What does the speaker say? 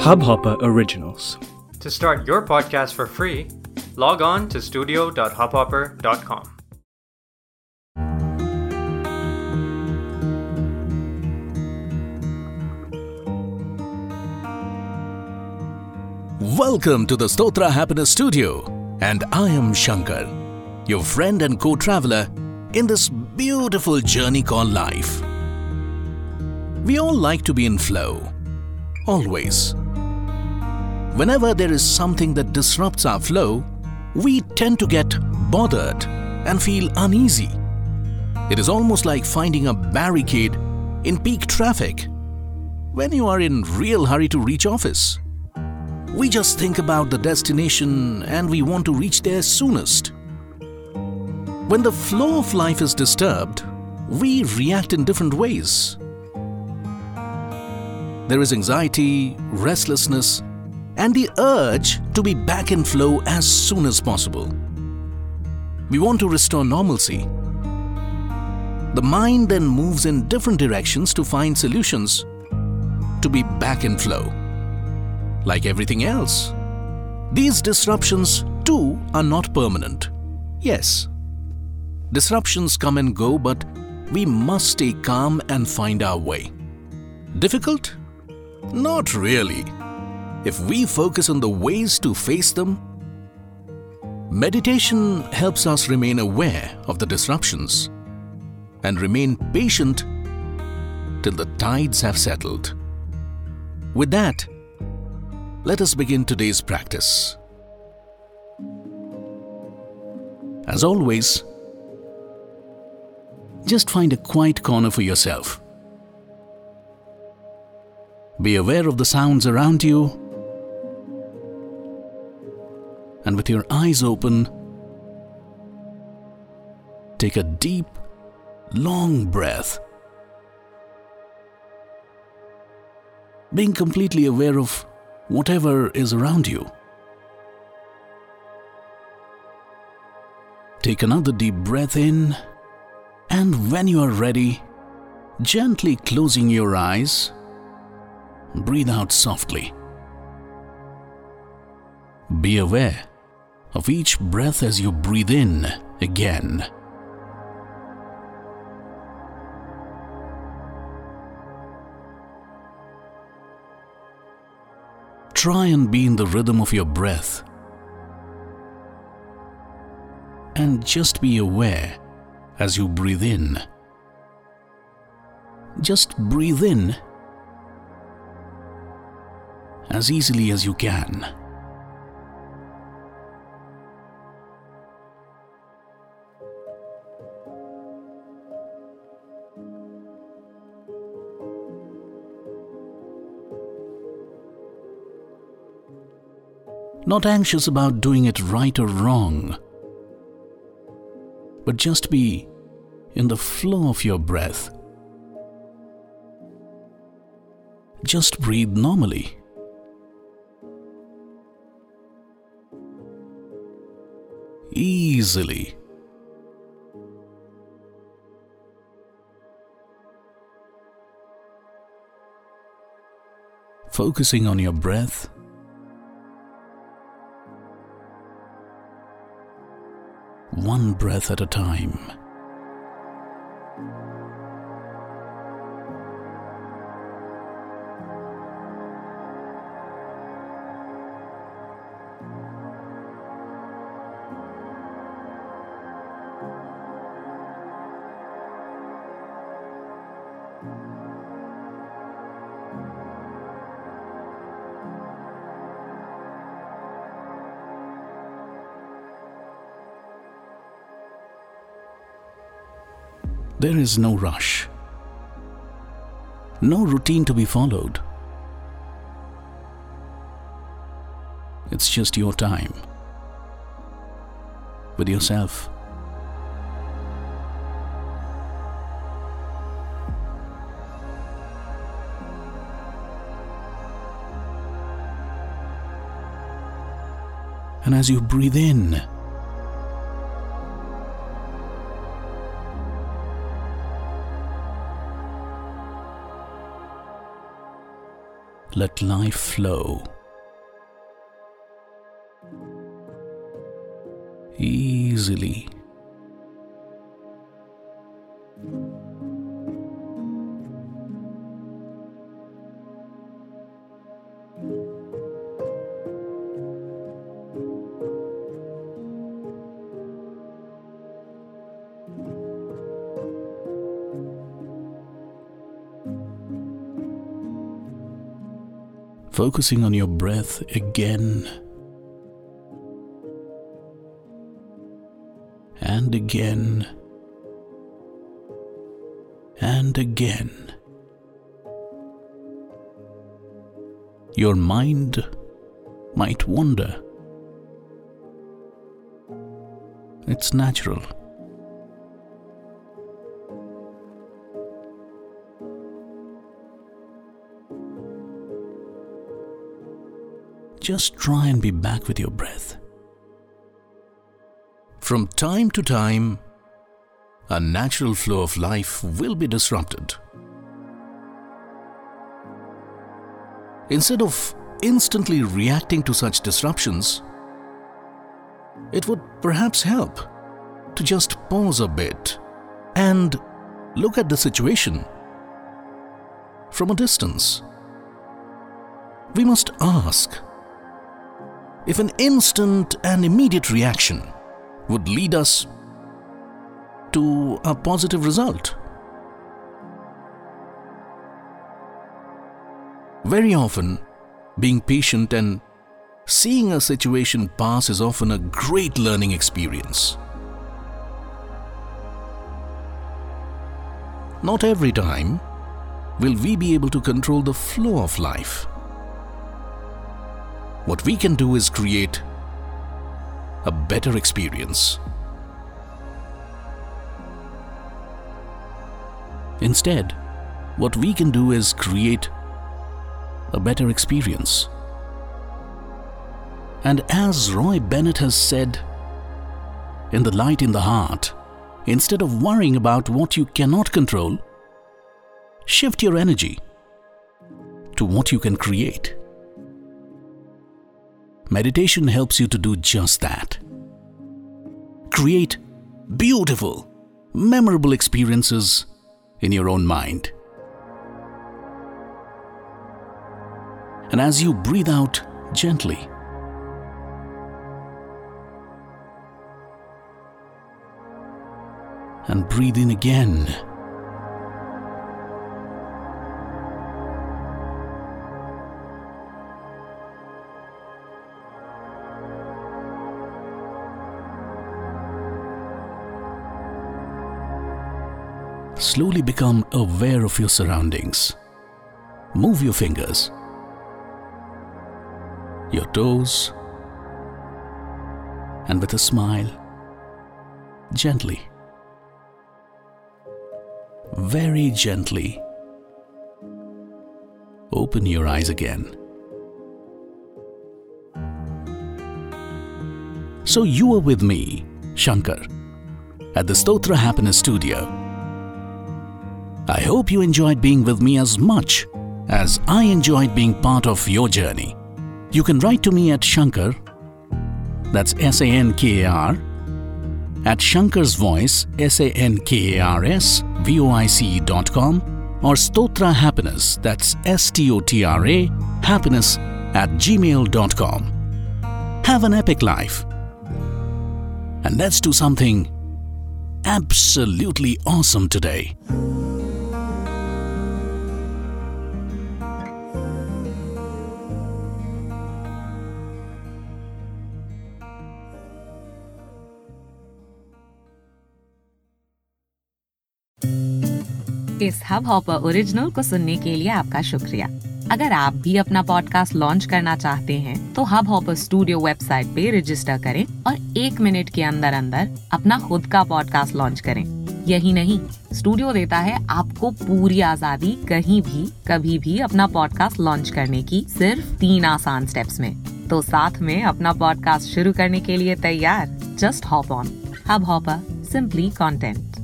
Hubhopper Originals. To start your podcast for free, log on to studio.hubhopper.com. Welcome to the Stotra Happiness Studio, and I am Shankar, your friend and co traveler in this beautiful journey called life. We all like to be in flow, always. Whenever there is something that disrupts our flow, we tend to get bothered and feel uneasy. It is almost like finding a barricade in peak traffic when you are in real hurry to reach office. We just think about the destination and we want to reach there soonest. When the flow of life is disturbed, we react in different ways. There is anxiety, restlessness, and the urge to be back in flow as soon as possible. We want to restore normalcy. The mind then moves in different directions to find solutions to be back in flow. Like everything else, these disruptions too are not permanent. Yes, disruptions come and go, but we must stay calm and find our way. Difficult? Not really. If we focus on the ways to face them, meditation helps us remain aware of the disruptions and remain patient till the tides have settled. With that, let us begin today's practice. As always, just find a quiet corner for yourself. Be aware of the sounds around you, and with your eyes open, take a deep, long breath. Being completely aware of whatever is around you. Take another deep breath in, and when you are ready, gently closing your eyes, breathe out softly. Be aware of each breath as you breathe in again. Try and be in the rhythm of your breath. And just be aware as you breathe in. Just breathe in as easily as you can. Not anxious about doing it right or wrong, but just be in the flow of your breath. Just breathe normally. Easily. Focusing on your breath. One breath at a time. There is no rush, no routine to be followed. It's just your time with yourself. And as you breathe in, let life flow. Easily. Focusing on your breath again and again and again. Your mind might wander. It's natural. Just try and be back with your breath. From time to time, a natural flow of life will be disrupted. Instead of instantly reacting to such disruptions, it would perhaps help to just pause a bit and look at the situation from a distance. We must ask if an instant and immediate reaction would lead us to a positive result. Very often, being patient and seeing a situation pass is often a great learning experience. Not every time will we be able to control the flow of life. What we can do is create a better experience. Instead, what we can do is create a better experience. And as Roy Bennett has said, in The Light in the Heart, instead of worrying about what you cannot control, shift your energy to what you can create. Meditation helps you to do just that. Create beautiful, memorable experiences in your own mind. And as you breathe out gently, and breathe in again. Slowly become aware of your surroundings. Move your fingers, your toes, and with a smile, gently, very gently, open your eyes again. So you are with me, Shankar, at the Stotra Happiness Studio I hope you enjoyed being with me as much as I enjoyed being part of your journey. You can write to me at Shankar, that's S A N K A R, at Shankar's Voice, S A N K A R S V O I C dot com, or Stotra Happiness, that's S T O T R A, happiness at gmail.com. Have an epic life. And let's do something absolutely awesome today. इस Hubhopper original को सुनने के लिए आपका शुक्रिया। अगर आप भी अपना पॉडकास्ट लॉन्च करना चाहते हैं तो हब हॉपर स्टूडियो वेबसाइट पे रजिस्टर करें और एक मिनट के अंदर अंदर अपना खुद का पॉडकास्ट लॉन्च करें। यही नहीं स्टूडियो देता है आपको पूरी आज़ादी कहीं भी, कभी भी अपना पॉडकास्ट लॉन्च करने की सिर्फ़ तीन आसान स्टेप्स में। तो साथ में अपना पॉडकास्ट शुरू करने के लिए तैयार? Just hop on Hubhopper simply content